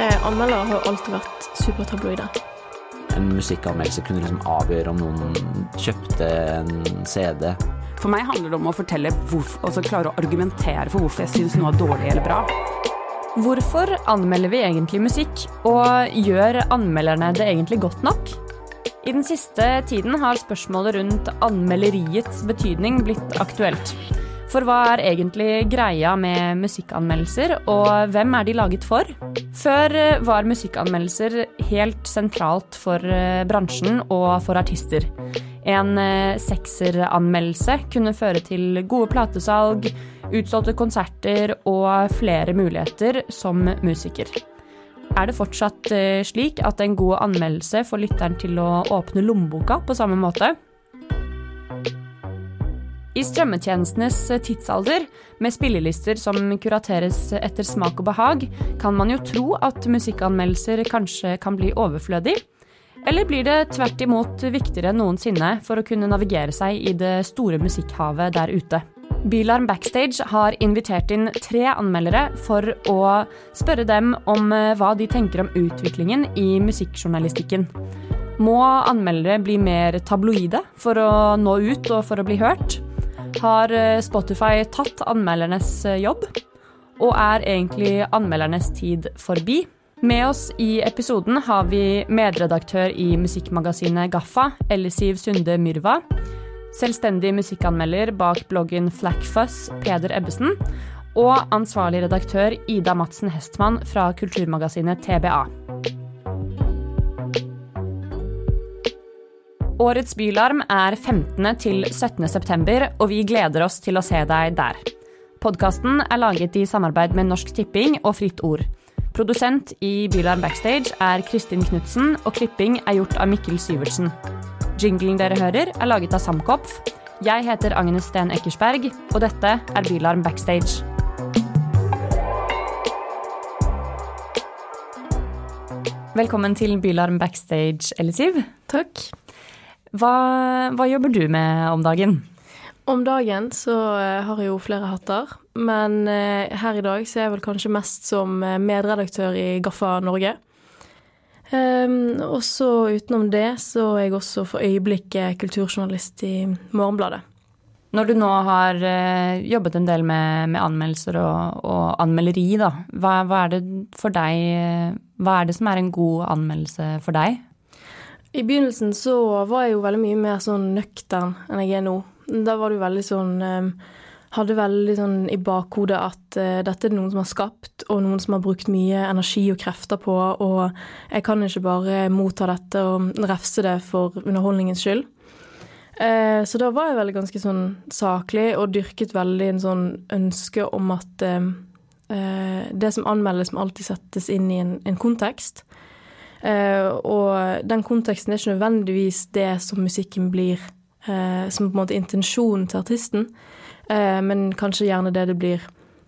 Eh, anmeldere har alltid vært supertabloide. En musikkanmeldelse kunne liksom avgjøre om noen kjøpte en CD. For meg handler det om å fortelle hvorfor, altså klare å argumentere for hvorfor jeg syns noe er dårlig eller bra. Hvorfor anmelder vi egentlig musikk, og gjør anmelderne det egentlig godt nok? I den siste tiden har spørsmålet rundt anmelderiets betydning blitt aktuelt. For hva er egentlig greia med musikkanmeldelser, og hvem er de laget for? Før eh, var musikkanmeldelser helt sentralt for eh, bransjen og for artister. En eh, sekseranmeldelse kunne føre til gode platesalg, utsolgte konserter og flere muligheter som musiker. Er det fortsatt slik at en god anmeldelse får lytteren til å åpne lommeboka på samme måte? I strømmetjenestenes tidsalder, med spillelister som kurateres etter smak og behag, kan man jo tro at musikkanmeldelser kanskje kan bli overflødig. Eller blir det tvert imot viktigere enn noensinne for å kunne navigere seg i det store musikkhavet der ute? Bylarm Backstage har invitert inn tre anmeldere for å spørre dem om hva de tenker om utviklingen i musikkjournalistikken. Må anmeldere bli mer tabloide for å nå ut og for å bli hørt? Har eh, Spotify tatt anmeldernes eh, jobb? Og er egentlig anmeldernes tid forbi? Med oss i episoden har vi medredaktør i musikkmagasinet Gaffa, Ellisiv Sunde Myrva. Selvstendig musikkanmelder bak bloggen Flackfuss, Peder Ebbesen. Og ansvarlig redaktør Ida Madsen Hestmann fra kulturmagasinet TBA. Årets Bylarm er 15. til 17. september, og vi gleder oss til å se deg der. Podkasten er laget i samarbeid med Norsk Tipping og Fritt Ord. Produsent i Bylarm Backstage er Kristin Knutsen, og klipping er gjort av Mikkel Syvertsen. Jinglen dere hører, er laget av Samkopf. Jeg heter Agnes Sten Eckersberg, og dette er Bylarm Backstage. Velkommen til Bylarm Backstage, Ellisiv. Takk. Hva, hva, jobber du med om dagen? Om dagen så eh, har jeg jo flere hatter, men eh, her i dag så er jeg vel kanskje mest som eh, medredaktør i Gaffa Norge. Um, og så utenom det så er jeg også for øyeblikket kulturjournalist i Morgenbladet. Når du nå har jobbet en del med, med anmeldelser og, og, anmelderi, da, hva, hva, er det for deg Hva er det som er en god anmeldelse for deg? I begynnelsen så var jeg jo veldig mye mer sånn nøktern enn jeg er nå. Da var det jo veldig sånn um, Hadde veldig sånn i bakhodet at uh, dette er noen som har skapt, og noen som har brukt mye energi og krefter på, og jeg kan ikke bare motta dette og refse det for underholdningens skyld. Uh, så da var jeg veldig ganske sånn saklig og dyrket veldig en sånn ønske om at uh, det som anmeldes, må alltid settes inn i en, en kontekst. Og den konteksten er ikke nødvendigvis det som musikken blir, som på en måte intensjonen til artisten, men kanskje gjerne det det blir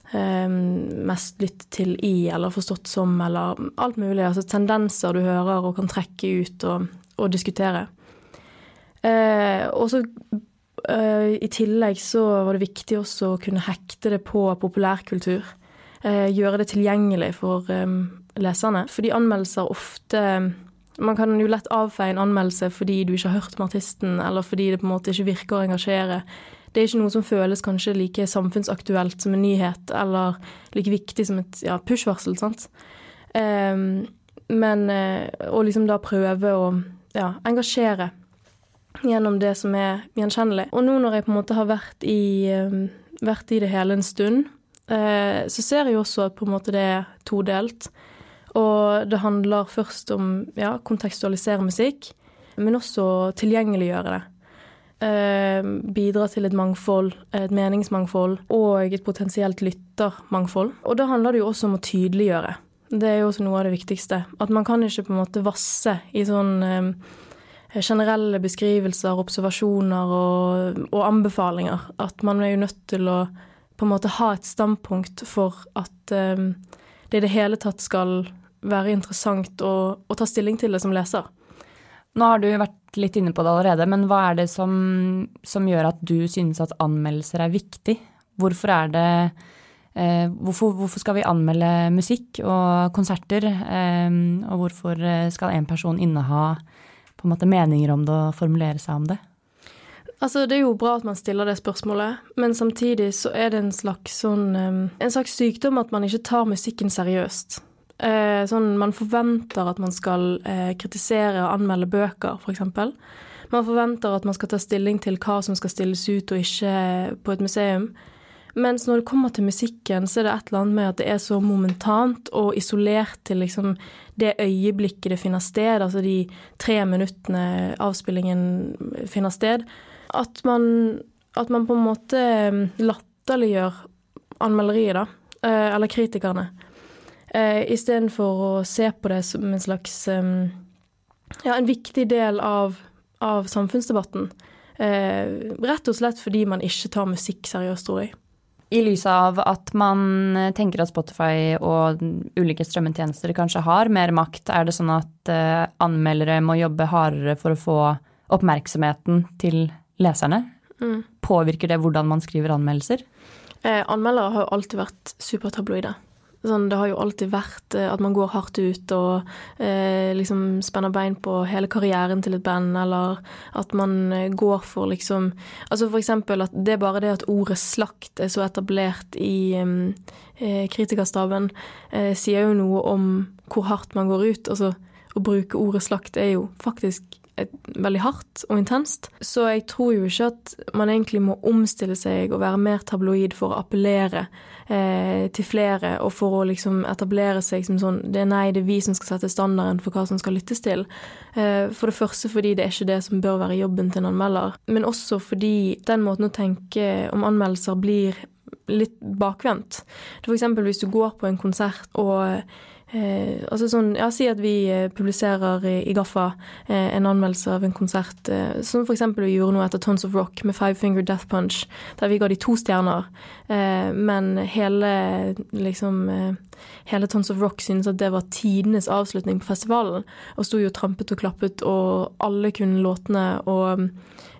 mest lyttet til i, eller forstått som, eller alt mulig. Altså tendenser du hører og kan trekke ut og, og diskutere. og så i tillegg så var det viktig også å kunne hekte det på populærkultur. gjøre det tilgjengelig for leserne. Fordi anmeldelser ofte Man kan jo lett avfeie en anmeldelse fordi du ikke har hørt om artisten, eller fordi det på en måte ikke virker å engasjere. Det er ikke noe som føles kanskje like samfunnsaktuelt som en nyhet, eller like viktig som et ja, push-varsel, sant. Um, men eh, å liksom da prøve å ja, engasjere gjennom det som er gjenkjennelig. Og nå når jeg på en måte har vært i, um, vært i det hele en stund, uh, så ser jeg også at på en måte det er todelt. Og det handler først om ja, kontekstualisere musikk, men også tilgjengeliggjøre det. Eh, bidra til et mangfold, et meningsmangfold og et potensielt lyttermangfold. Og da handler det jo også om å tydeliggjøre. Det er jo også noe av det viktigste. At man kan ikke på en måte vasse i sånn eh, generelle beskrivelser, observasjoner og, og, anbefalinger. At man er jo nødt til å på en måte ha et standpunkt for at eh, det i det hele tatt skal være interessant å, å, ta stilling til det som leser. Nå har du vært litt inne på det allerede, men hva er det som, som gjør at du synes at anmeldelser er viktig? Hvorfor er det eh, hvorfor, hvorfor, skal vi anmelde musikk og konserter? Eh, og hvorfor skal en person inneha på en måte meninger om det og formulere seg om det? Altså, Det er jo bra at man stiller det spørsmålet, men samtidig så er det en slags, sånn, eh, en slags sykdom at man ikke tar musikken seriøst. Eh, sånn, man forventer at man skal eh, kritisere og anmelde bøker, f.eks. Man forventer at man skal ta stilling til hva som skal stilles ut og ikke på et museum. Mens når det kommer til musikken, så er det et eller annet med at det er så momentant og isolert til liksom det øyeblikket det finner sted, altså de tre minuttene avspillingen finner sted, at man, at man på en måte latterliggjør anmelderiet, da. Eh, eller kritikerne eh, istedenfor å se på det som en slags ja, en viktig del av, av samfunnsdebatten. Eh, rett og slett fordi man ikke tar musikk seriøst, tror jeg. I lys av at man tenker at Spotify og ulike strømmetjenester kanskje har mer makt, er det sånn at uh, anmeldere må jobbe hardere for å få oppmerksomheten til leserne? Mm. Påvirker det hvordan man skriver anmeldelser? Eh, anmeldere har jo alltid vært supertabloide. Sånn, det har jo alltid vært eh, at man går hardt ut og eh, liksom spenner bein på hele karrieren til et band, eller at man eh, går for liksom Altså for eksempel at det er bare det at ordet slakt er så etablert i eh, kritikerstaben, eh, sier jo noe om hvor hardt man går ut. Altså å bruke ordet slakt er jo faktisk veldig hardt og intenst. Så jeg tror jo ikke at man egentlig må omstille seg og være mer tabloid for å appellere eh, til flere, og for å liksom etablere seg som sånn Det er nei, det er vi som skal sette standarden for hva som skal lyttes til. Eh, for det første fordi det er ikke det som bør være jobben til en anmelder, men også fordi den måten å tenke om anmeldelser blir litt bakvendt. Eksempel hvis du går på en konsert og Eh, altså sånn, ja, Si at vi eh, publiserer i, i Gaffa eh, en anmeldelse av en konsert, eh, som f.eks. vi gjorde noe etter Tons of Rock med Five Finger Death Punch, der vi ga de to stjerner. Eh, men hele liksom eh, Hele Tons of Rock syntes at det var tidenes avslutning på festivalen, og sto jo trampet og klappet, og alle kunne låtene. og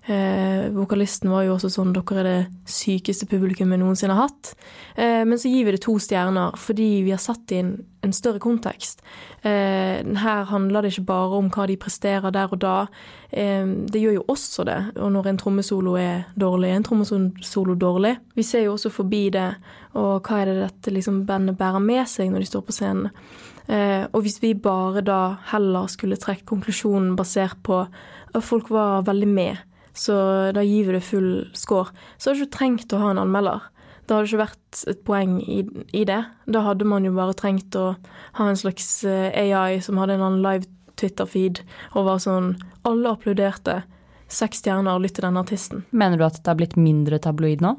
Eh, vokalisten var jo også sånn Dere er det sykeste publikum vi noensinne har hatt. Eh, men så gir vi det to stjerner fordi vi har satt det i en, en større kontekst. Eh, her handler det ikke bare om hva de presterer der og da. Eh, det gjør jo også det. Og når en trommesolo er dårlig, er en trommesolo dårlig. Vi ser jo også forbi det. Og hva er det dette liksom bandet bærer med seg når de står på scenen. Eh, og hvis vi bare da heller skulle trekke konklusjonen basert på at folk var veldig med så da gir vi det full score. Så hadde du ikke trengt å ha en anmelder. Det hadde ikke vært et poeng i, i, det. Da hadde man jo bare trengt å ha en slags eh, AI som hadde en annen live Twitter-feed og var sånn Alle applauderte seks stjerner, lytt til denne artisten. Mener du at det har blitt mindre tabloid nå?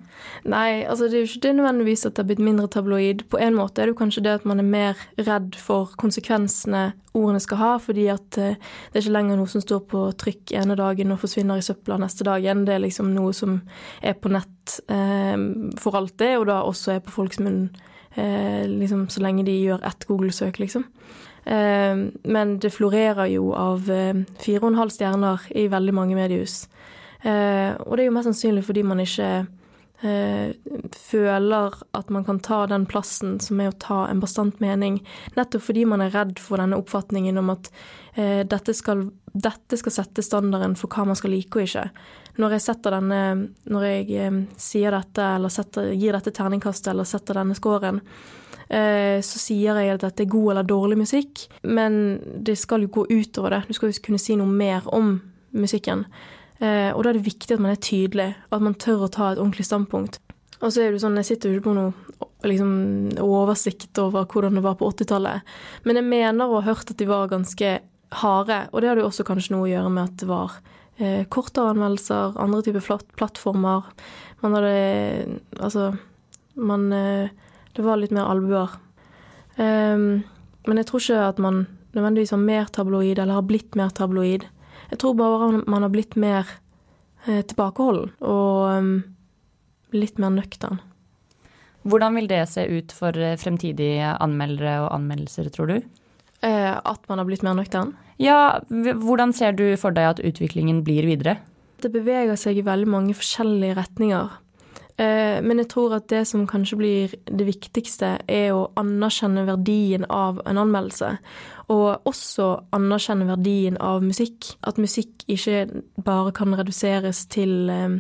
Nei, altså det er jo ikke det nødvendigvis at det har blitt mindre tabloid. På en måte er det jo kanskje det at man er mer redd for konsekvensene ordene skal ha, fordi at eh, det er ikke lenger noe som står på trykk ene dagen og forsvinner i søpla neste dagen. Det er liksom noe som er på nett eh, for alltid, og da også er på folks munn eh, liksom så lenge de gjør ett Google-søk, liksom. Eh, men det florerer jo av eh, fire og en halv stjerner i veldig mange mediehus. Eh, og det er jo mest sannsynlig fordi man ikke føler at man kan ta den plassen som er å ta en bastant mening, nettopp fordi man er redd for denne oppfatningen om at dette skal, dette skal sette standarden for hva man skal like og ikke. Når jeg denne, når jeg sier dette, eller setter, gir dette terningkastet, eller setter denne scoren, Eh, så sier jeg at dette er god eller dårlig musikk, men det skal jo gå utover det. Du skal jo kunne si noe mer om musikken. Eh, og da er det viktig at man er tydelig, at man tør å ta et ordentlig standpunkt. Og så er det sånn, Jeg sitter jo ikke på noe liksom, oversikt over hvordan det var på 80-tallet, men jeg mener å ha hørt at de var ganske harde. Og det hadde jo også kanskje noe å gjøre med at det var eh, kortere anmeldelser, andre typer plattformer. Man hadde Altså, man eh, det var litt mer albuer. Um, men jeg tror ikke at man nødvendigvis var mer tabloid, eller har blitt mer tabloid. Jeg tror bare man har blitt mer eh, tilbakeholden og um, litt mer nøktern. Hvordan vil det se ut for eh, fremtidige anmeldere og anmeldelser, tror du? Eh, at man har blitt mer nøktern? Ja, hvordan ser du for deg at utviklingen blir videre? Det beveger seg i veldig mange forskjellige retninger. Eh, men jeg tror at det som kanskje blir det viktigste, er å anerkjenne verdien av en anmeldelse. Og også anerkjenne verdien av musikk. At musikk ikke bare kan reduseres til eh,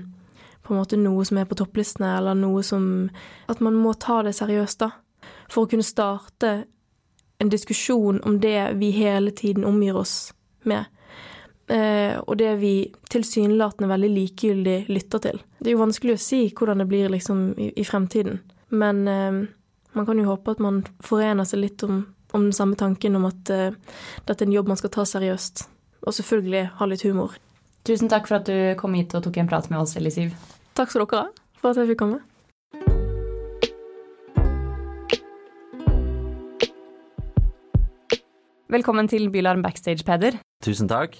på en måte noe som er på topplistene, eller noe som At man må ta det seriøst, da. For å kunne starte en diskusjon om det vi hele tiden omgir oss med. Eh, og det vi tilsynelatende veldig likegyldig lytter til. Det er jo vanskelig å si hvordan det blir liksom i, i fremtiden. Men eh, man kan jo håpe at man forener seg litt om, om den samme tanken om at eh, dette er en jobb man skal ta seriøst. Og selvfølgelig ha litt humor. Tusen takk for at du kom hit og tok en prat med oss, Elisiv. Takk skal dere ha for at jeg fikk komme. Velkommen til Bylarm backstage, Peder. Tusen takk.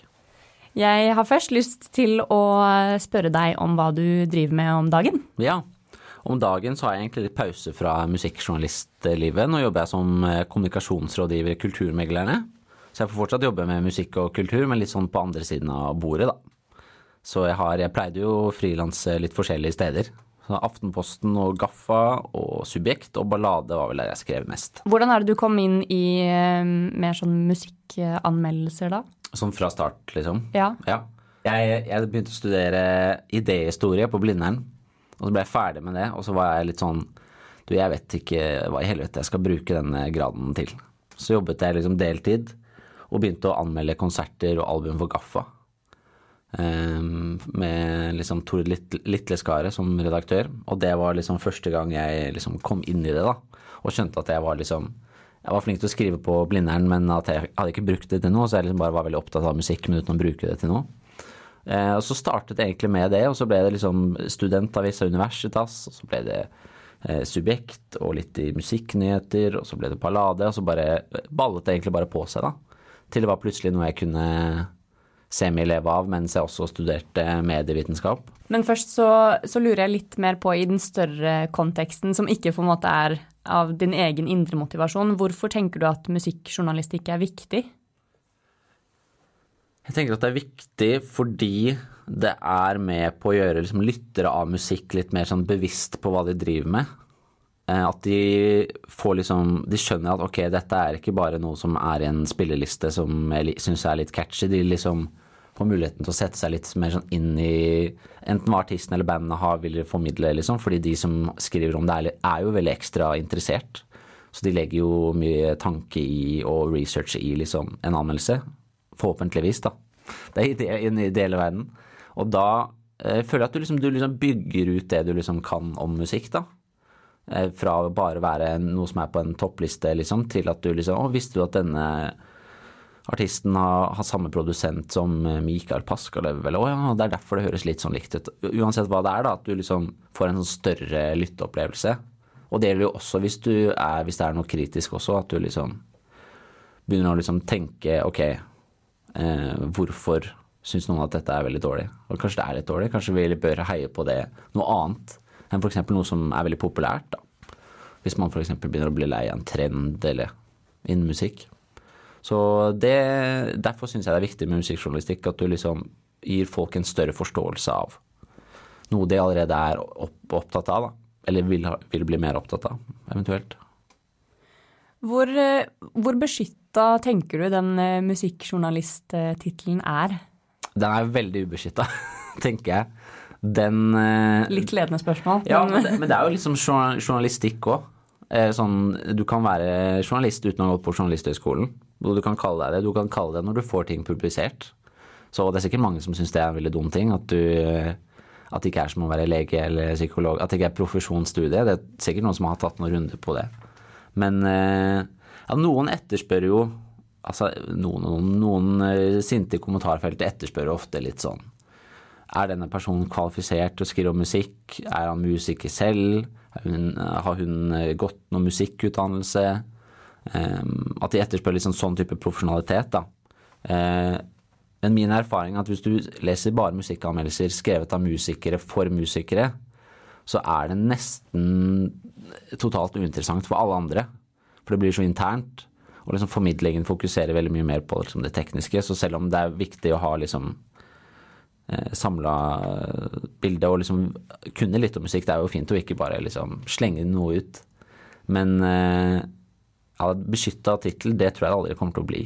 Jeg har først lyst til å spørre deg om hva du driver med om dagen. Ja, om dagen så har jeg egentlig litt pause fra musikkjournalistlivet. Nå jobber jeg som eh, kommunikasjonsrådgiver i Kulturmeglerne. Så jeg får fortsatt jobbe med musikk og kultur, men litt sånn på andre siden av bordet, da. Så jeg har Jeg pleide jo å frilanse litt forskjellige steder. Aftenposten og Gaffa og Subjekt og Ballade var vel der jeg skrev mest. Hvordan er det du kom inn i uh, mer sånn musikkanmeldelser da? Sånn fra start, liksom? Ja. ja. Jeg, jeg, begynte å studere idéhistorie på Blindern, og så ble jeg ferdig med det, og så var jeg litt sånn Du, jeg vet ikke hva i helvete jeg skal bruke denne graden til. Så jobbet jeg liksom deltid og begynte å anmelde konserter og album for Gaffa. Ehm, med liksom Tore Litleskaret som redaktør. Og det var liksom første gang jeg liksom kom inn i det, da. Og skjønte at jeg var liksom Jeg var flink til å skrive på Blindern, men at jeg hadde ikke brukt det til noe. Så jeg liksom bare var veldig opptatt av musikk, men uten å bruke det til noe. Eh, og så startet det egentlig med det, og så ble det liksom studentavis av Universitas, og så ble det eh, Subjekt og litt i musikknyheter, og så ble det Pallade, og så bare ballet det egentlig bare på seg, da. Til det var plutselig noe jeg kunne semileve av mens jeg også studerte medievitenskap. Men først så, så, lurer jeg litt mer på i den større konteksten, som ikke på en måte er av din egen indre motivasjon. Hvorfor tenker du at musikkjournalistikk er viktig? Jeg tenker at det er viktig fordi det er med på å gjøre liksom, lyttere av musikk litt mer sånn bevisst på hva de driver med. Eh, at de får liksom De skjønner at ok, dette er ikke bare noe som er i en spilleliste som jeg syns er litt catchy. De liksom får muligheten til å sette seg litt mer sånn inn i enten hva artisten eller bandet har vil formidle, liksom. Fordi de som skriver om det, er jo veldig ekstra interessert. Så de legger jo mye tanke i og research i liksom en anmeldelse. Forhåpentligvis, da. Det er i en ideell verden. Og da eh, føler jeg at du liksom, du liksom bygger ut det du liksom kan om musikk, da. Eh, fra bare å være noe som er på en toppliste, liksom, til at du liksom Å, visste du at denne artisten har, har, samme produsent som eh, Mikael Paskalev, eller å ja, det er derfor det høres litt sånn likt ut. Uansett hva det er, da, at du liksom får en sånn større lytteopplevelse. Og det gjelder jo også hvis, er, hvis det er noe kritisk også, at du liksom begynner å liksom tenke ok, eh, hvorfor syns noen at dette er veldig dårlig? Og kanskje det er litt dårlig, kanskje vi bør heie på det noe annet enn f.eks. noe som er veldig populært. da. Hvis man f.eks. begynner å bli lei av en trend eller innen musikk. Så det, Derfor syns jeg det er viktig med musikkjournalistikk, at du liksom gir folk en større forståelse av noe de allerede er opp, opptatt av, da. Eller vil, vil, bli mer opptatt av, eventuelt. Hvor, hvor beskytta tenker du den eh, musikkjournalisttittelen er? Den er veldig ubeskytta, tenker jeg. Den eh, Litt ledende spørsmål. Ja, men det, men det er jo liksom journalistikk òg. Eh, sånn, du kan være journalist uten å ha gått på Journalisthøgskolen. Du kan kalle deg det. Du kan kalle det når du får ting publisert. Så det er sikkert mange som syns det er en veldig dum ting. At, du, at det ikke er som å være lege eller psykolog. At det ikke er profesjonsstudie. Det er sikkert noen som har tatt noen runder på det. Men eh, ja, noen etterspør jo Altså noen, noen, noen eh, sinte i kommentarfeltet etterspør ofte litt sånn Er denne personen kvalifisert til å skrive om musikk? Er han musiker selv? Har hun eh, gått noe musikkutdannelse? Um, at de etterspør liksom sånn type profesjonalitet. da. Uh, men min erfaring er at hvis du leser bare musikkanmeldelser skrevet av musikere for musikere, så er det nesten totalt uinteressant for alle andre. For det blir så internt. Og liksom formidlingen fokuserer veldig mye mer på liksom det tekniske. Så selv om det er viktig å ha liksom eh, samla bilde og liksom kunne litt om musikk, det er jo fint å ikke bare liksom slenge noe ut. Men eh, ja, beskytta tittel, det tror jeg det aldri kommer til å bli.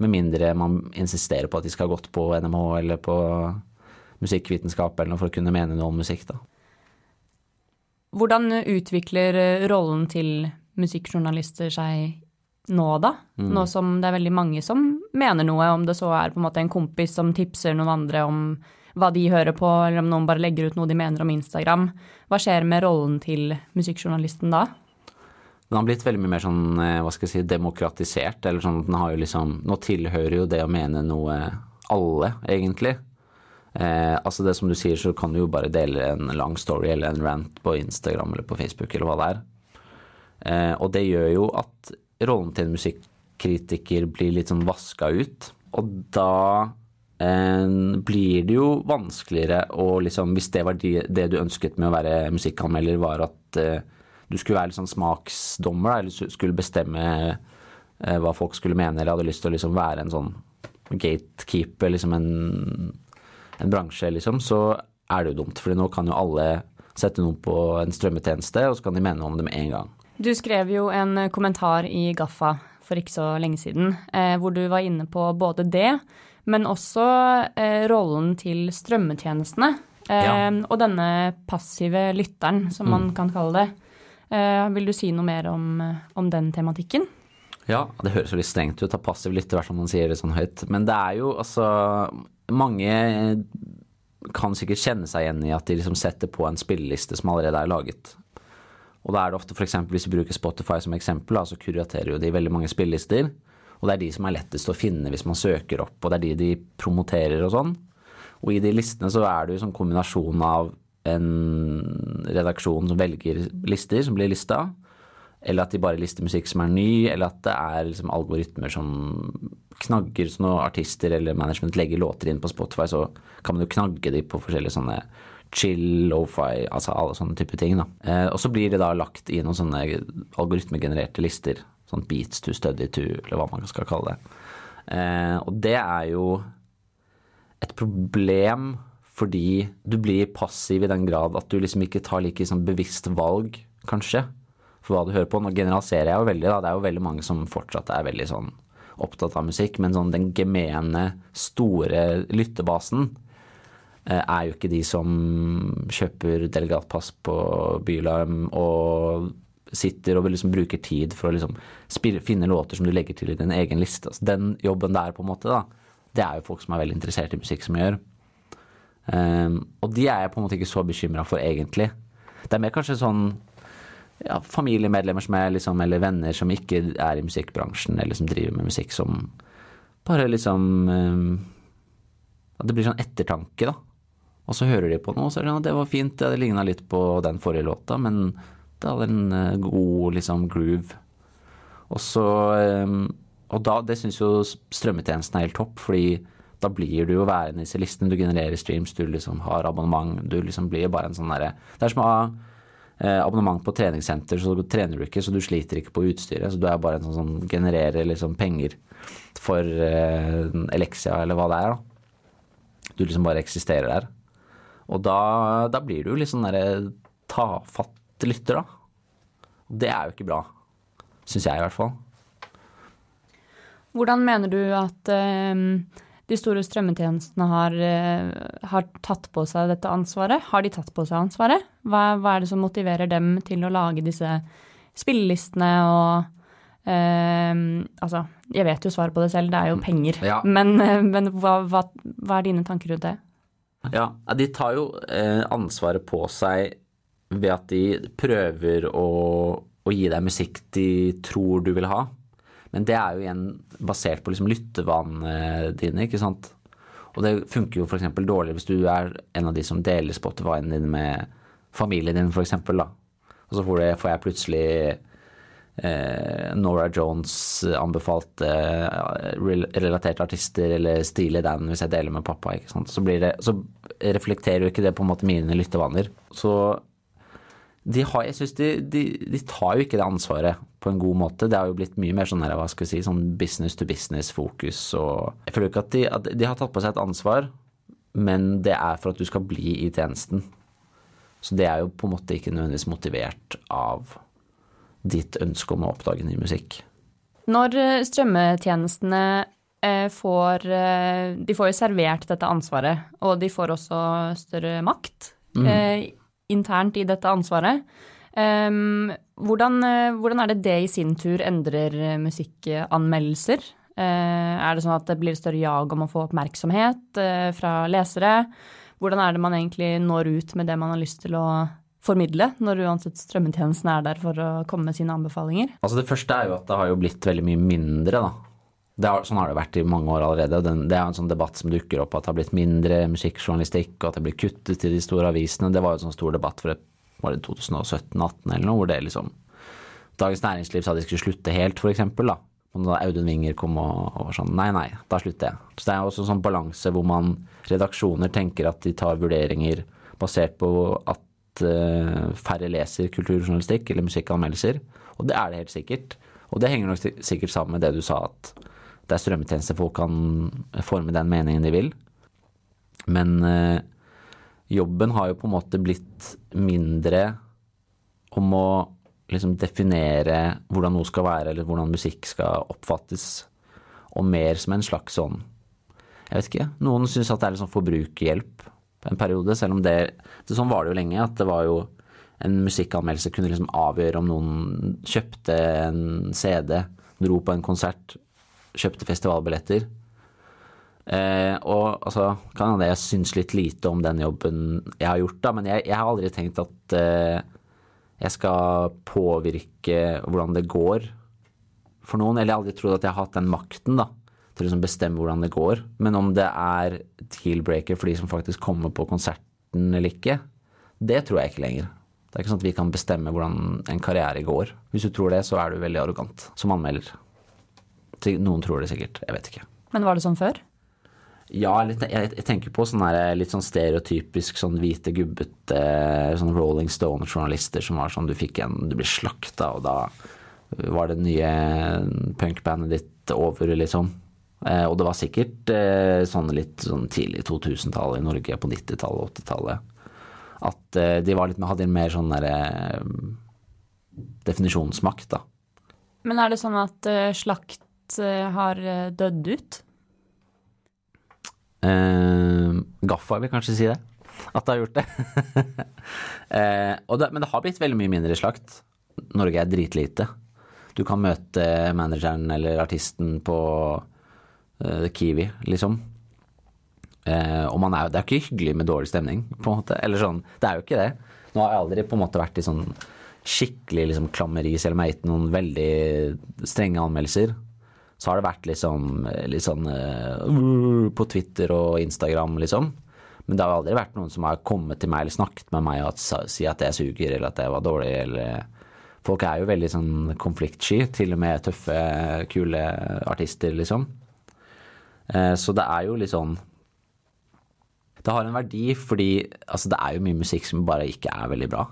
Med mindre man insisterer på at de skal ha gått på NMH eller på musikkvitenskap eller noe for å kunne mene noe om musikk, da. Hvordan utvikler rollen til musikkjournalister seg nå, da? Mm. Nå som det er veldig mange som mener noe, om det så er på en måte en kompis som tipser noen andre om hva de hører på, eller om noen bare legger ut noe de mener om Instagram. Hva skjer med rollen til musikkjournalisten da? Den har blitt veldig mye mer sånn, eh, hva skal jeg si, demokratisert. Eller sånn at den har jo liksom Nå tilhører jo det å mene noe alle, egentlig. Eh, altså det som du sier, så kan du jo bare dele en lang story eller en rant på Instagram eller på Facebook eller hva det er. Eh, og det gjør jo at rollen til en musikkritiker blir litt sånn vaska ut. Og da eh, blir det jo vanskeligere å liksom Hvis det var de, det du ønsket med å være musikkanmelder, var at eh, du skulle være sånn smaksdommer, eller skulle bestemme eh, hva folk skulle mene, eller hadde lyst til å liksom være en sånn gatekeeper, liksom en en bransje, liksom, så er det jo dumt. For nå kan jo alle sette noe på en strømmetjeneste, og så kan de mene om det med en gang. Du skrev jo en kommentar i Gaffa for ikke så lenge siden, eh, hvor du var inne på både det, men også eh, rollen til strømmetjenestene. Eh, ja. Og denne passive lytteren, som mm. man kan kalle det. Eh, vil du si noe mer om, om den tematikken? Ja, det høres jo litt strengt ut av passiv lytter, fall man sier det sånn høyt. Men det er jo altså mange kan sikkert kjenne seg igjen i at de liksom setter på en spilleliste som allerede er laget. Og da er det ofte f.eks. hvis vi bruker Spotify som eksempel, så kuraterer jo de veldig mange spillelister. Og det er de som er lettest å finne hvis man søker opp, og det er de de promoterer og sånn. Og i de listene så er det jo sånn kombinasjon av en redaksjon som velger lister som blir lista, eller at de bare lister musikk som er ny, eller at det er liksom algoritmer som knagger så når artister eller management legger låter inn på Spotify, så kan man jo knagge de på forskjellige sånne chill, lo-fi, altså alle sånne type ting. da. Eh, og så blir det da lagt i noen sånne algoritmegenererte lister. Sånn beats to study to, eller hva man skal kalle det. Eh, og det er jo et problem fordi du blir passiv i den grad at du liksom ikke tar like sånn bevisst valg, kanskje for hva du hører på. Nå generaliserer jeg jo veldig, da. Det er jo veldig mange som fortsatt er veldig sånn opptatt av musikk, men sånn den gemene, store lyttebasen eh, er jo ikke de som kjøper delegatpass på Bylarm og sitter og liksom bruker tid for å liksom finne låter som du legger til i din egen liste. Altså den jobben der, på en måte, da, det er jo folk som er veldig interessert i musikk, som gjør. Um, og de er jeg på en måte ikke så bekymra for, egentlig. Det er mer kanskje sånn ja, familiemedlemmer som er liksom, eller venner som ikke er i musikkbransjen, eller som driver med musikk, som bare liksom um, At det blir sånn ettertanke, da. Og så hører de på noe, og så er det sånn at det var fint, det ligna litt på den forrige låta, men det hadde en uh, god liksom groove. Og så um, Og da, det syns jo strømmetjenesten er helt topp, fordi da blir du jo værende i disse listene. Du genererer streams, du liksom har abonnement. Du liksom blir bare en sånn derre Det er som å ha Eh, abonnement på treningssenter, så trener du ikke, så du sliter ikke på utstyret. Så du er bare en sånn som genererer liksom penger for uh, Elexia eller hva det er. da. Du liksom bare eksisterer der. Og da, da blir du jo litt sånn derre tafatt lytter, da. Det er jo ikke bra. Syns jeg i hvert fall. Hvordan mener du at uh, de store strømmetjenestene har, eh, har, tatt på seg dette ansvaret? Har de tatt på seg ansvaret? Hva, hva er det som motiverer dem til å lage disse spillelistene og eh, Altså, jeg vet jo svaret på det selv, det er jo penger. Ja. Men, eh, men hva, hva, hva, er dine tanker rundt det? Ja, de tar jo eh, ansvaret på seg ved at de prøver å, å gi deg musikk de tror du vil ha. Men det er jo igjen basert på liksom lyttevanene dine, ikke sant. Og det funker jo f.eks. dårlig hvis du er en av de som deler Spotify-en din med familien din, f.eks. Og så får jeg plutselig eh, Nora Jones anbefalte eh, relaterte artister eller Steely Dan hvis jeg deler med pappa. ikke sant? Så, det, så reflekterer jo ikke det på en måte mine lyttevaner. Så de har, jeg synes de, de, de, tar jo ikke det ansvaret på en god måte. Det har jo blitt mye mer sånn hva skal vi si, sånn business to business-fokus. og Jeg føler ikke at de, at de har tatt på seg et ansvar, men det er for at du skal bli i tjenesten. Så det er jo på en måte ikke nødvendigvis motivert av ditt ønske om å oppdage ny musikk. Når eh, strømmetjenestene eh, får eh, De får jo servert dette ansvaret, og de får også større makt mm. Internt i dette ansvaret. Hvordan, hvordan, er det det i sin tur endrer musikkanmeldelser? Er det sånn at det blir større jag om å få oppmerksomhet fra lesere? Hvordan er det man egentlig når ut med det man har lyst til å formidle, når uansett strømmetjenesten er der for å komme med sine anbefalinger? Altså Det første er jo at det har jo blitt veldig mye mindre, da. Har, sånn har det vært i mange år allerede. Den, det er en sånn debatt som dukker opp at det har blitt mindre musikkjournalistikk, og at det blir kuttet i de store avisene. Det var jo en sånn stor debatt for et, var det 2017-2018 eller noe, hvor det liksom Dagens Næringsliv sa de skulle slutte helt, eksempel, da. Og da Audun Winger kom og, og var sånn Nei, nei, da slutter jeg. Så det er også en sånn balanse hvor man redaksjoner tenker at de tar vurderinger basert på at uh, færre leser kulturjournalistikk eller musikkanmeldelser. Og det er det helt sikkert. Og det henger nok sikkert sammen med det du sa, at det er strømmetjenester folk kan forme den meningen de vil. Men uh, jobben har jo på en måte blitt mindre om å liksom definere hvordan noe skal være, eller hvordan musikk skal oppfattes, og mer som en slags sånn Jeg vet ikke. Noen syns at det er litt sånn forbrukerhjelp en periode, selv om det, det Sånn var det jo lenge, at det var jo en musikkanmeldelse kunne liksom avgjøre om noen kjøpte en CD, dro på en konsert, kjøpte festivalbilletter. Eh, og altså, kan hende jeg syns litt lite om den jobben jeg har gjort, da, men jeg, jeg har aldri tenkt at eh, jeg skal påvirke hvordan det går for noen. Eller jeg har aldri trodd at jeg har hatt den makten da, til å liksom bestemme hvordan det går. Men om det er deal-breaker for de som faktisk kommer på konserten eller ikke, det tror jeg ikke lenger. Det er ikke sånn at vi kan bestemme hvordan en karriere går. Hvis du tror det, så er du veldig arrogant som anmelder. Noen tror det sikkert, jeg vet ikke. Men var det sånn før? Ja, litt, jeg, jeg, tenker på sånne litt sånn stereotypisk sånn hvite, gubbete sånn Rolling Stone-journalister som var sånn du fikk en Du blir slakta, og da var det nye punkbandet ditt over, liksom. Eh, og det var sikkert eh, sånn litt sånn tidlig 2000-tallet i Norge, på 90-tallet og 80-tallet, at eh, de var litt, hadde en mer sånn derre eh, definisjonsmakt, da. Men er det sånn at slakt eh, har dødd ut? Uh, Gaffa vil kanskje si det. At det har gjort det. uh, det. Men det har blitt veldig mye mindre slakt. Norge er dritlite. Du kan møte manageren eller artisten på uh, Kiwi, liksom. Og man er, det er ikke hyggelig med dårlig stemning, på en måte. Eller sånn, det er jo ikke det. Nå har jeg aldri på en måte vært i sånn skikkelig liksom, klammeri, selv om jeg har gitt noen veldig strenge anmeldelser så har det vært sånn, litt sånn uh, på Twitter og Instagram, liksom. Men det har aldri vært noen som har kommet til meg eller snakket med meg og si at jeg suger, eller at jeg var dårlig, eller Folk er jo veldig sånn konfliktsky, til og med tøffe, kule artister, liksom. Uh, så det er jo litt sånn Det har en verdi fordi altså, det er jo mye musikk som bare ikke er veldig bra.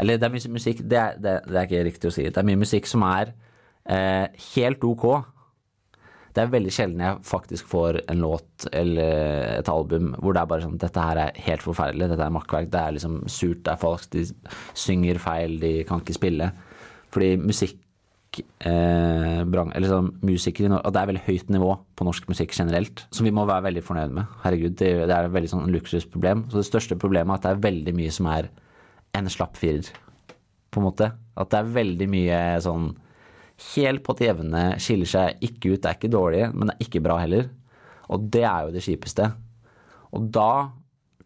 Eller det er mye musikk det er, det, det er ikke riktig å si. Det er mye musikk som er helt ok. Det er veldig sjelden jeg faktisk får en låt eller et album hvor det er bare sånn Dette her er helt forferdelig. Dette er makkverk. Det er liksom surt, det er falskt. De synger feil, de kan ikke spille. Fordi musikk eh, brang, eller sånn, musikere Og det er veldig høyt nivå på norsk musikk generelt, som vi må være veldig fornøyd med. Herregud, det, det er et veldig sånn luksusproblem. Så det største problemet er at det er veldig mye som er en slapp firer, på en måte. At det er veldig mye sånn helt på det jevne, skiller seg ikke ut. Det er ikke dårlig, men det er ikke bra heller. Og det er jo det kjipeste. Og da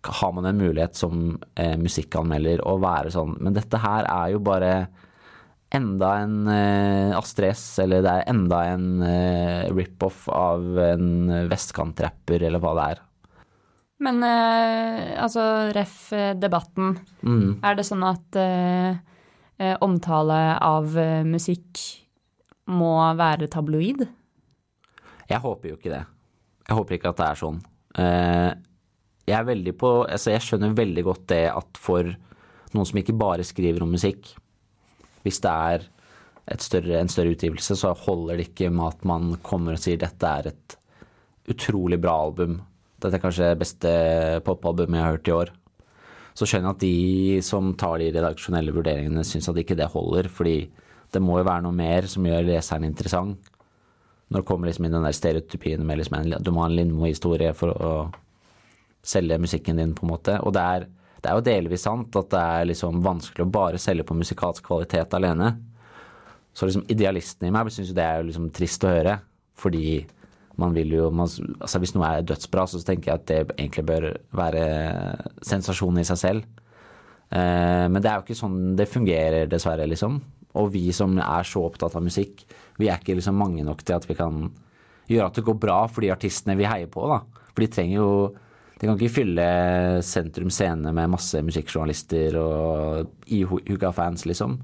har man en mulighet som eh, musikkanmelder å være sånn Men dette her er jo bare enda en eh, Astrid S, eller det er enda en eh, rip-off av en vestkantrapper, eller hva det er. Men eh, altså, ref. Eh, debatten. Mm. Er det sånn at eh, eh omtale av musikk må være tabloid? Jeg håper jo ikke det. Jeg håper ikke at det er sånn. Eh, jeg er veldig på Altså, jeg skjønner veldig godt det at for noen som ikke bare skriver om musikk. Hvis det er større, en større utgivelse, så holder det ikke med at man kommer og sier dette er et utrolig bra album. Dette er kanskje det beste popalbumet jeg har hørt i år. Så skjønner jeg at de som tar de redaksjonelle vurderingene, syns at ikke det holder. Fordi det må jo være noe mer som gjør leseren interessant. Når det kommer liksom inn den der stereotypien med liksom en, du må ha en Lindmo-historie for å selge musikken din, på en måte. Og det er, det er jo delvis sant at det er liksom vanskelig å bare selge på musikalsk kvalitet alene. Så liksom idealisten i meg syns jo det er liksom trist å høre. Fordi man vil jo man, altså Hvis noe er dødsbra, så tenker jeg at det egentlig bør være sensasjon i seg selv. Eh, men det er jo ikke sånn det fungerer, dessverre, liksom. Og vi som er så opptatt av musikk, vi er ikke liksom mange nok til at vi kan gjøre at det går bra for de artistene vi heier på, da. For de trenger jo De kan ikke fylle Sentrum Scene med masse musikkjournalister og ihuga fans, liksom.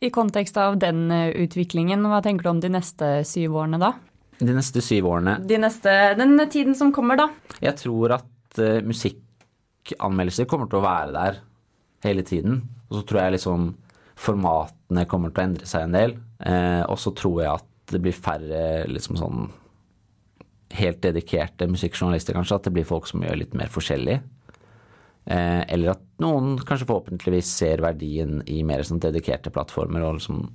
I kontekst av den eh, utviklingen, hva tenker du om de neste syv årene da? De neste syv årene De neste, Den tiden som kommer, da? Jeg tror at uh, musikkanmeldelser kommer til å være der hele tiden. Og så tror jeg liksom formatene kommer til å endre seg en del. Eh, og så tror jeg at det blir færre liksom sånn helt dedikerte musikkjournalister, kanskje. At det blir folk som gjør litt mer forskjellig. Eh, eller at noen kanskje forhåpentligvis ser verdien i mer sånn dedikerte plattformer og liksom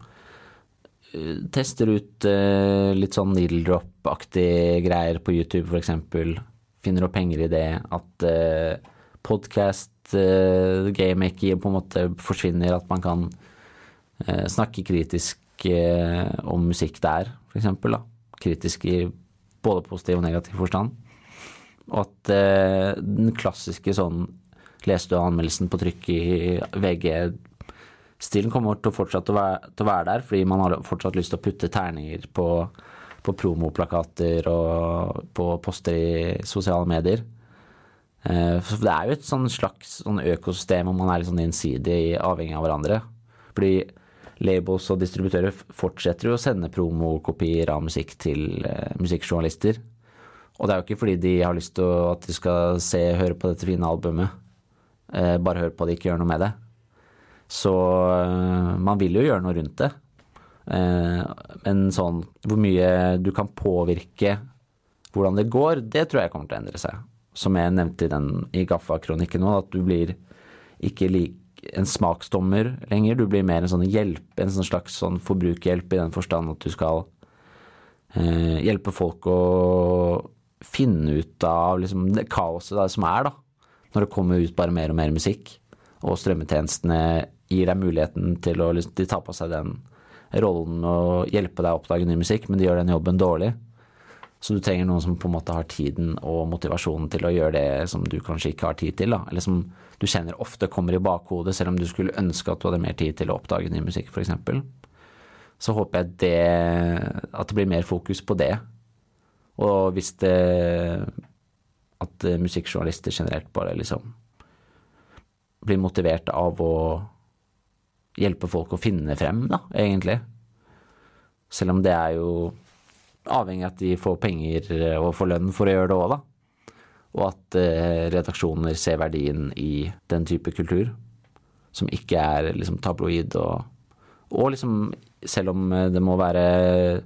tester ut uh, litt sånn needle drop-aktige greier på YouTube f.eks. Finner opp penger i det. At uh, podcast, uh, game making på en måte forsvinner. At man kan uh, snakke kritisk om musikk der, f.eks. Kritisk i både positiv og negativ forstand. Og at den klassiske sånn leste du anmeldelsen på trykk i VG stilen kommer til å fortsette å være, til å være der, fordi man har fortsatt lyst til å putte terninger på, på promoplakater og på poster i sosiale medier. Eh, for det er jo et sånn slags sånn økosystem hvor man er litt sånn gjensidig avhengig av hverandre. Fordi labels og distributører fortsetter jo å sende promokopier av musikk til uh, musikkjournalister. Og det er jo ikke fordi de har lyst til at de skal se høre på dette fine albumet. Uh, bare høre på det, ikke gjøre noe med det. Så eh, man vil jo gjøre noe rundt det. Eh, men sånn hvor mye du kan påvirke hvordan det går, det tror jeg kommer til å endre seg. Som jeg nevnte i, den, i Gaffa-kronikken nå, at du blir ikke lik en smaksdommer lenger. Du blir mer en sånn hjelp, en sånn slags sånn forbrukerhjelp i den forstand at du skal eh, hjelpe folk å finne ut av liksom, det kaoset det som er, da. Når det kommer ut bare mer og mer musikk. Og strømmetjenestene gir deg muligheten til å De tar på seg den rollen og hjelpe deg å oppdage ny musikk, men de gjør den jobben dårlig. Så du trenger noen som på en måte har tiden og motivasjonen til å gjøre det som du kanskje ikke har tid til. Da. Eller som du kjenner ofte kommer i bakhodet, selv om du skulle ønske at du hadde mer tid til å oppdage ny musikk, f.eks. Så håper jeg det, at det blir mer fokus på det. Og hvis det At musikkjournalister generelt bare liksom blir motivert av å hjelpe folk å finne frem, da, egentlig. Selv om det er jo avhengig av at de får penger og får lønn for å gjøre det òg, da. Og at eh, redaksjoner ser verdien i den type kultur. Som ikke er liksom tabloid og Og liksom, selv om det må være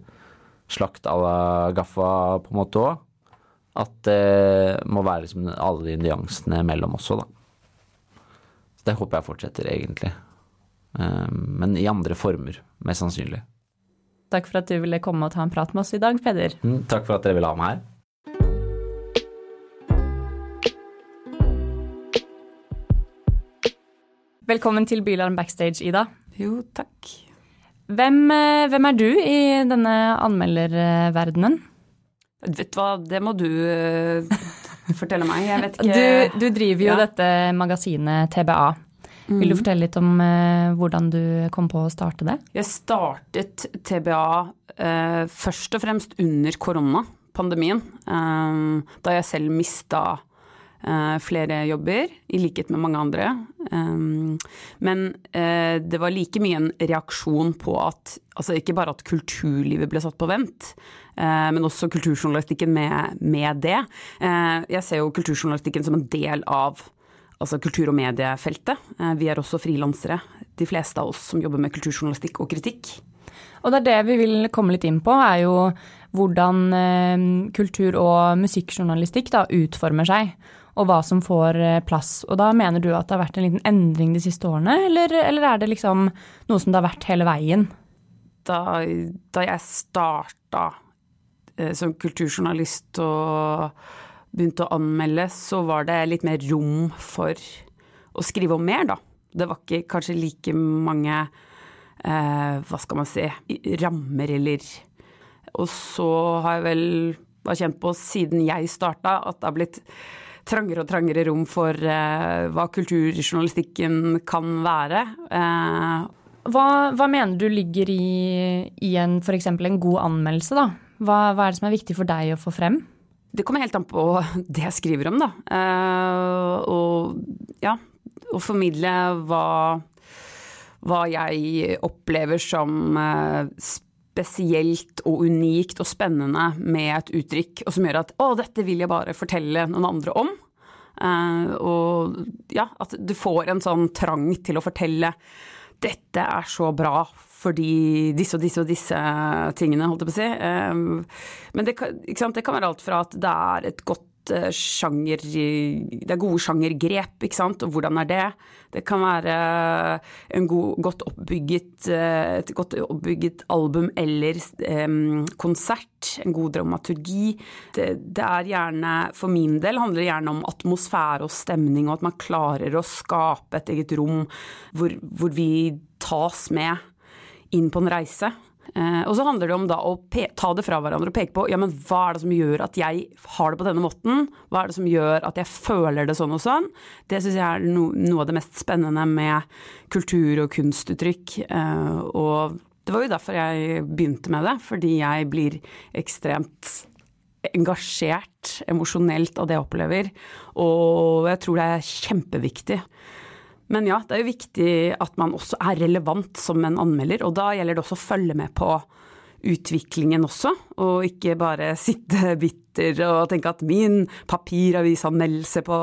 slakt à la Gaffa på en måte òg, at det må være liksom alle de nyansene mellom også, da. Så det håper jeg fortsetter, egentlig. Men i andre former, mest sannsynlig. Takk for at du ville komme og ta en prat med oss i dag, Peder. Mm, takk for at dere ville ha meg her. Velkommen til Bylarm backstage, Ida. Jo, takk. Hvem, eh, hvem er du i denne anmelderverdenen? Vet du hva, det må du uh, fortelle meg. Jeg vet ikke Du, du driver jo ja. dette magasinet TBA. Mm. Vil du mm. fortelle litt om eh, hvordan du kom på å starte det? Jeg startet TBA eh, først og fremst under koronapandemien. eh, da jeg selv mista uh, flere jobber, i likhet med mange andre. Um, men det var like mye en reaksjon på at altså ikke bare at kulturlivet ble satt på vent, men også kulturjournalistikken med, med det. Jeg ser jo kulturjournalistikken som en del av altså kultur- og mediefeltet. Eh, vi er også frilansere, de fleste av oss som jobber med kulturjournalistikk og kritikk. Og det er det vi vil komme litt inn på, er jo hvordan eh, kultur- og musikkjournalistikk da utformer seg. Og hva som får eh, plass. Og da mener du at det har vært en liten endring de siste årene, eller, eller er det liksom noe som det har vært hele veien? Da, da jeg starta som kulturjournalist og begynte å anmelde, så var det litt mer rom for å skrive om mer, da. Det var ikke kanskje like mange eh, hva skal man si rammer eller Og så har jeg vel vært kjent på siden jeg starta at det har blitt trangere og trangere rom for eh, hva kulturjournalistikken kan være. Eh, hva, hva, mener du ligger i, i en f.eks. en god anmeldelse, da? Hva, hva, er det som er viktig for deg å få frem? Det kommer helt an på det jeg skriver om, da. Eh, og ja, å formidle hva, hva jeg opplever som eh, spesielt og unikt og spennende med et uttrykk, og som gjør at å, dette vil jeg bare fortelle noen andre om. Uh, og ja, at du får en sånn trang til å fortelle dette er så bra fordi disse og disse og disse tingene, holdt jeg på å si. Uh, men det kan, det kan, være alt fra at det er et godt Eh, sjanger Det er gode sjangergrep, ikke sant, og hvordan er det? Det kan være en god, godt oppbygget, eh, et godt oppbygget album eller um, konsert, en god dramaturgi. Det, det, er gjerne, for min del, handler det gjerne om atmosfære og stemning, og at man klarer å skape et eget rom hvor, hvor vi tas med inn på en reise. Eh, og så handler det om da å ta det fra hverandre og peke på ja, men hva er det som gjør at jeg har det på denne måten? Hva er det som gjør at jeg føler det sånn og sånn? Det syns jeg er no, noe av det mest spennende med kultur og kunstuttrykk. Eh, og det var jo derfor jeg begynte med det, fordi jeg blir ekstremt engasjert emosjonelt av det jeg opplever. Og jeg tror det er kjempeviktig men ja, det er jo viktig at man også er relevant som en anmelder, og da gjelder det også å følge med på utviklingen også, og ikke bare sitte bitter og tenke at min papiravisanmeldelse på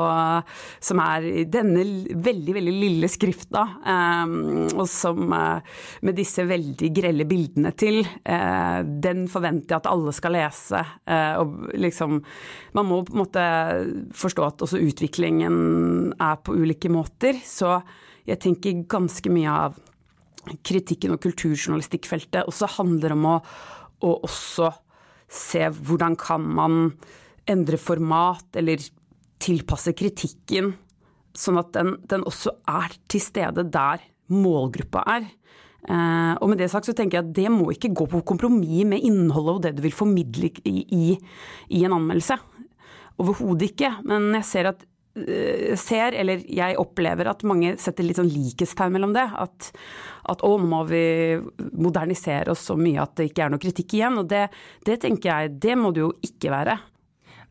Som er denne veldig, veldig lille skrifta, um, og som uh, med disse veldig grelle bildene til, uh, den forventer jeg at alle skal lese. Uh, og liksom Man må på en måte forstå at også utviklingen er på ulike måter. Så jeg tenker ganske mye av kritikken og kulturjournalistikkfeltet også handler om å, å også se hvordan kan man endre format eller tilpasse kritikken, sånn at den, den også er til stede der målgruppa er. Eh, og med det sagt så tenker jeg at det må ikke gå på kompromiss med innholdet og det du vil formidle i, i, i en anmeldelse. Overhodet ikke. Men jeg ser at ser, eller jeg opplever at mange setter litt sånn likhetstegn mellom det. At, at å, nå må vi modernisere oss så mye at det ikke er noe kritikk igjen. Og det, det tenker jeg, det må det jo ikke være.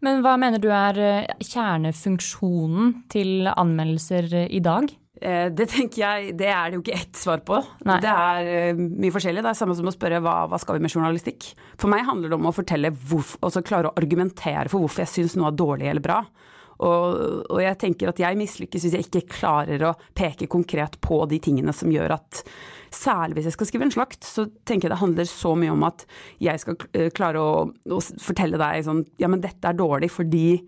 Men hva mener du er eh, kjernefunksjonen til anmeldelser i dag? Eh, det tenker jeg, det er det jo ikke ett svar på. Nei. Det er mye forskjellig. Det er samme som å spørre hva, hva, skal vi med journalistikk. For meg handler det om å fortelle hvorfor, altså klare å argumentere for hvorfor jeg syns noe er dårlig eller bra. Og, og jeg tenker at jeg mislykkes hvis jeg ikke klarer å peke konkret på de tingene som gjør at Særlig hvis jeg skal skrive en slakt, så tenker jeg det handler så mye om at jeg skal eh, klare å, å fortelle deg sånn Ja, men dette er dårlig fordi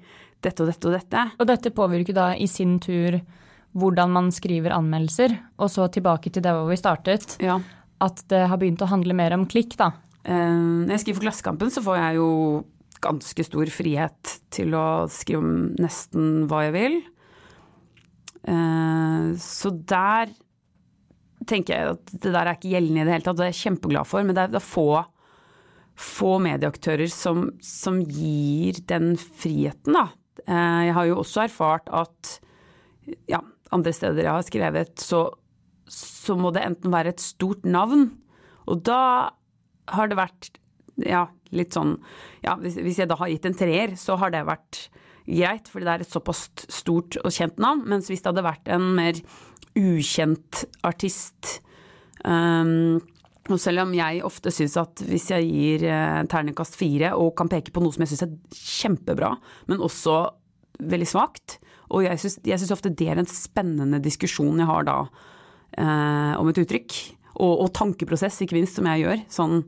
dette og dette og dette. Og dette påvirker da i sin tur hvordan man skriver anmeldelser. Og så tilbake til det hvor vi startet. Ja. At det har begynt å handle mer om klikk, da. Eh, når jeg skriver for Klassekampen, så får jeg jo ganske stor frihet til å skrive om nesten hva jeg vil. Eh, så der tenker jeg at det der er ikke gjeldende i det hele tatt, det er jeg kjempeglad for. Men det er få, få medieaktører som, som, gir den friheten, da. Eh, jeg har jo også erfart at ja, andre steder jeg har skrevet, så, så må det enten være et stort navn, og da har det vært ja, litt sånn Ja, hvis, jeg da har gitt en treer, så har det vært greit, fordi det er et såpass stort og kjent navn. Mens hvis det hadde vært en mer ukjent artist um, og selv om jeg ofte syns at hvis jeg gir eh, terningkast fire og kan peke på noe som jeg syns er kjempebra, men også veldig svakt, Og jeg syns ofte det er en spennende diskusjon jeg har da eh, om et uttrykk. Og, og, tankeprosess, ikke minst, som jeg gjør. Sånn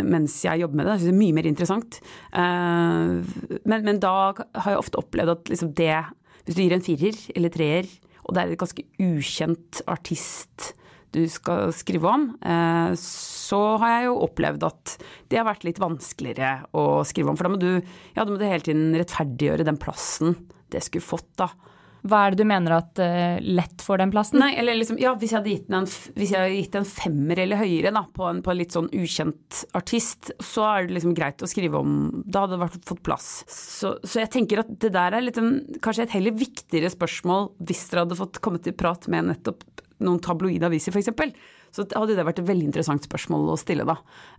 mens jeg jobber med det. Jeg synes det er mye mer interessant. Eh, men, men, da har jeg ofte opplevd at liksom det Hvis du gir en firer eller treer, og det er et ganske ukjent artist du skal skrive om, eh, så har jeg jo opplevd at det har vært litt vanskeligere å skrive om. For da må du, ja, da må du hele tiden rettferdiggjøre den plassen det skulle fått, da. Hva er det du mener at uh, lett får den plassen? Nei, eller liksom, ja, hvis jeg hadde gitt en, hvis jeg hadde gitt en femmer eller høyere da, på, en, på en litt sånn ukjent artist, så er det liksom greit å skrive om Da hadde det fått plass. Så, så, jeg tenker at det der er litt en, kanskje et heller viktigere spørsmål hvis dere hadde fått komme til prat med nettopp noen tabloide aviser, f.eks. Så hadde det vært et veldig interessant spørsmål å stille, da.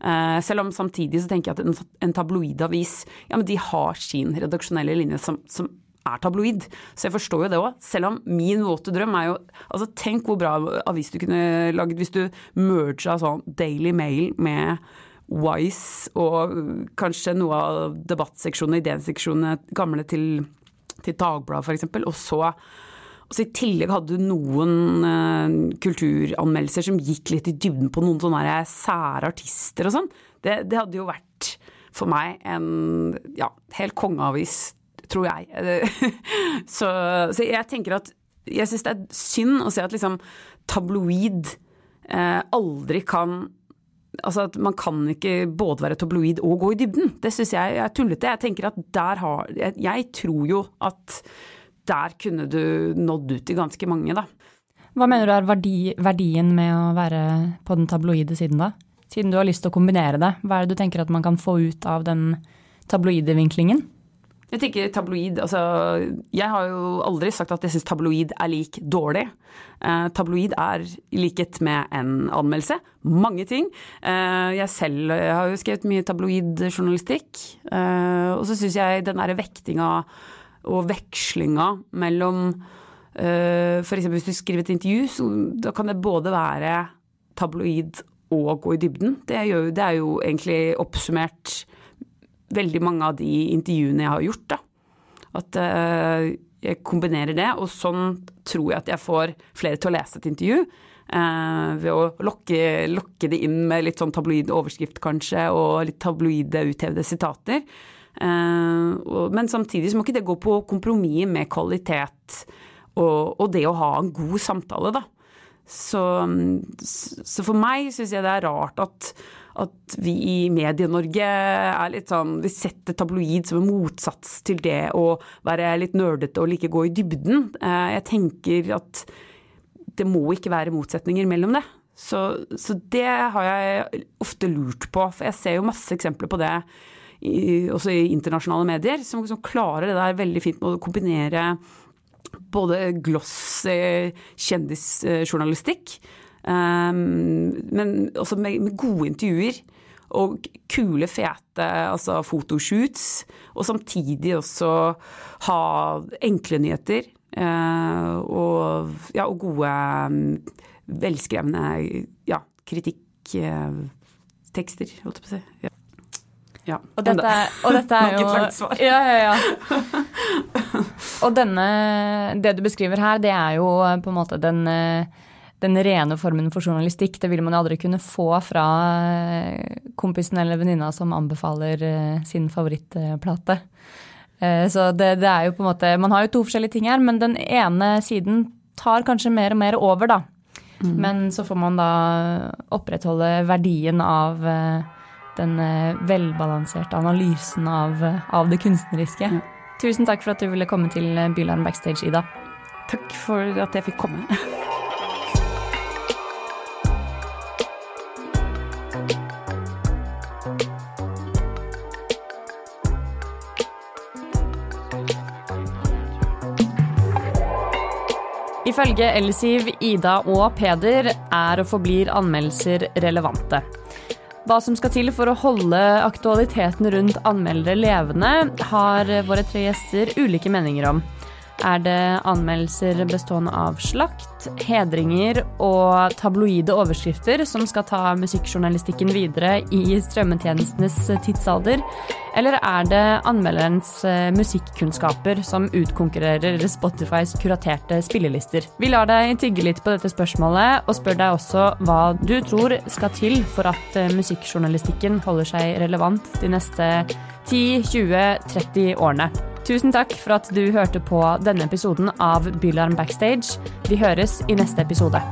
Eh, selv om samtidig så tenker jeg at en tabloidavis, ja men de har sin redaksjonelle linje som, som er tabloid. Så jeg forstår jo det òg. Selv om min våte drøm er jo Altså tenk hvor bra avis du kunne laget hvis du merga sånn Daily Mail med Wise og kanskje noe av debattseksjonene, idéseksjonene gamle til, til Dagbladet f.eks. Og så og så I tillegg hadde du noen uh, kulturanmeldelser som gikk litt i dybden på noen sånne sære artister og sånn. Det, det, hadde jo vært for meg en ja, helt kongeavis, tror jeg. så, så, jeg tenker at jeg syns det er synd å se at liksom tabloid eh, aldri kan Altså at man kan ikke både være tabloid og gå i dybden. Det syns jeg er tullete. Jeg tenker at der har jeg, jeg tror jo at der kunne du nådd ut til ganske mange, da. Hva mener du er verdi, verdien med å være på den tabloide siden, da? Siden du har lyst til å kombinere det, hva er det du tenker at man kan få ut av den tabloide vinklingen? Jeg tenker tabloid, altså Jeg har jo aldri sagt at jeg syns tabloid er lik dårlig. Eh, tabloid er i likhet med en anmeldelse. Mange ting. Eh, jeg selv jeg har jo skrevet mye tabloidjournalistikk. Eh, og så syns jeg den derre vektinga og vekslinga mellom eh, F.eks. hvis du skriver et intervju, så da kan det både være tabloid og gå i dybden. Det er det er jo egentlig oppsummert veldig mange av de intervjuene jeg har gjort. Da. At uh, jeg kombinerer det, og sånn tror jeg at jeg får flere til å lese et intervju. Uh, ved å lokke, lokke, det inn med litt sånn tabloid overskrift, kanskje, og litt tabloide uthevede sitater. Eh, men samtidig så må ikke det gå på kompromiss med kvalitet og, og, det å ha en god samtale, da. Så, så for meg syns jeg det er rart at, at vi i Medie-Norge er litt sånn Vi setter tabloid som en motsats til det å være litt nerdete og like gå i dybden. Eh, jeg tenker at det må ikke være motsetninger mellom det. Så, så det har jeg ofte lurt på, for jeg ser jo masse eksempler på det i, også i internasjonale medier, som, som, klarer det der veldig fint med å kombinere både gloss kjendisjournalistikk, um, men også med, gode intervjuer. Og kule, fete altså fotoshoots. Og samtidig også ha enkle nyheter. Uh, og, ja, og gode, um, velskrevne ja, kritikktekster, holdt jeg på å si. Ja. Ja. Og dette, og dette er jo svar. Ja, ja, ja. og denne, det du beskriver her, det er jo på en måte den, den rene formen for journalistikk. Det vil man aldri kunne få fra kompisen eller venninna som anbefaler eh, sin favorittplate. Eh, så det, det, er jo på en måte Man har jo to forskjellige ting her, men den ene siden tar kanskje mer og mer over, da. Mm. Men så får man da opprettholde verdien av den eh, velbalanserte analysen av, eh, av det kunstneriske. Ja. Tusen takk for at du ville komme til eh, Bylarm Backstage, Ida. Takk for at jeg fikk komme. Ifølge Elsiv, Ida og Peder er og forblir anmeldelser relevante. Hva som skal til for å holde aktualiteten rundt anmeldere levende, har våre tre gjester ulike meninger om. Er det anmeldelser bestående av slakt, hedringer og tabloide overskrifter som skal ta musikkjournalistikken videre i strømmetjenestenes tidsalder? Eller er det anmelderens eh, musikkunnskaper som utkonkurrerer Spotifys kuraterte spillelister? Vi lar deg tygge litt på dette spørsmålet, og spør deg også hva du tror skal til for at eh, musikkjournalistikken holder seg relevant de neste 10-20-30 årene. Tusen takk for at du hørte på denne episoden av Bylarm Backstage. Vi høres i neste episode.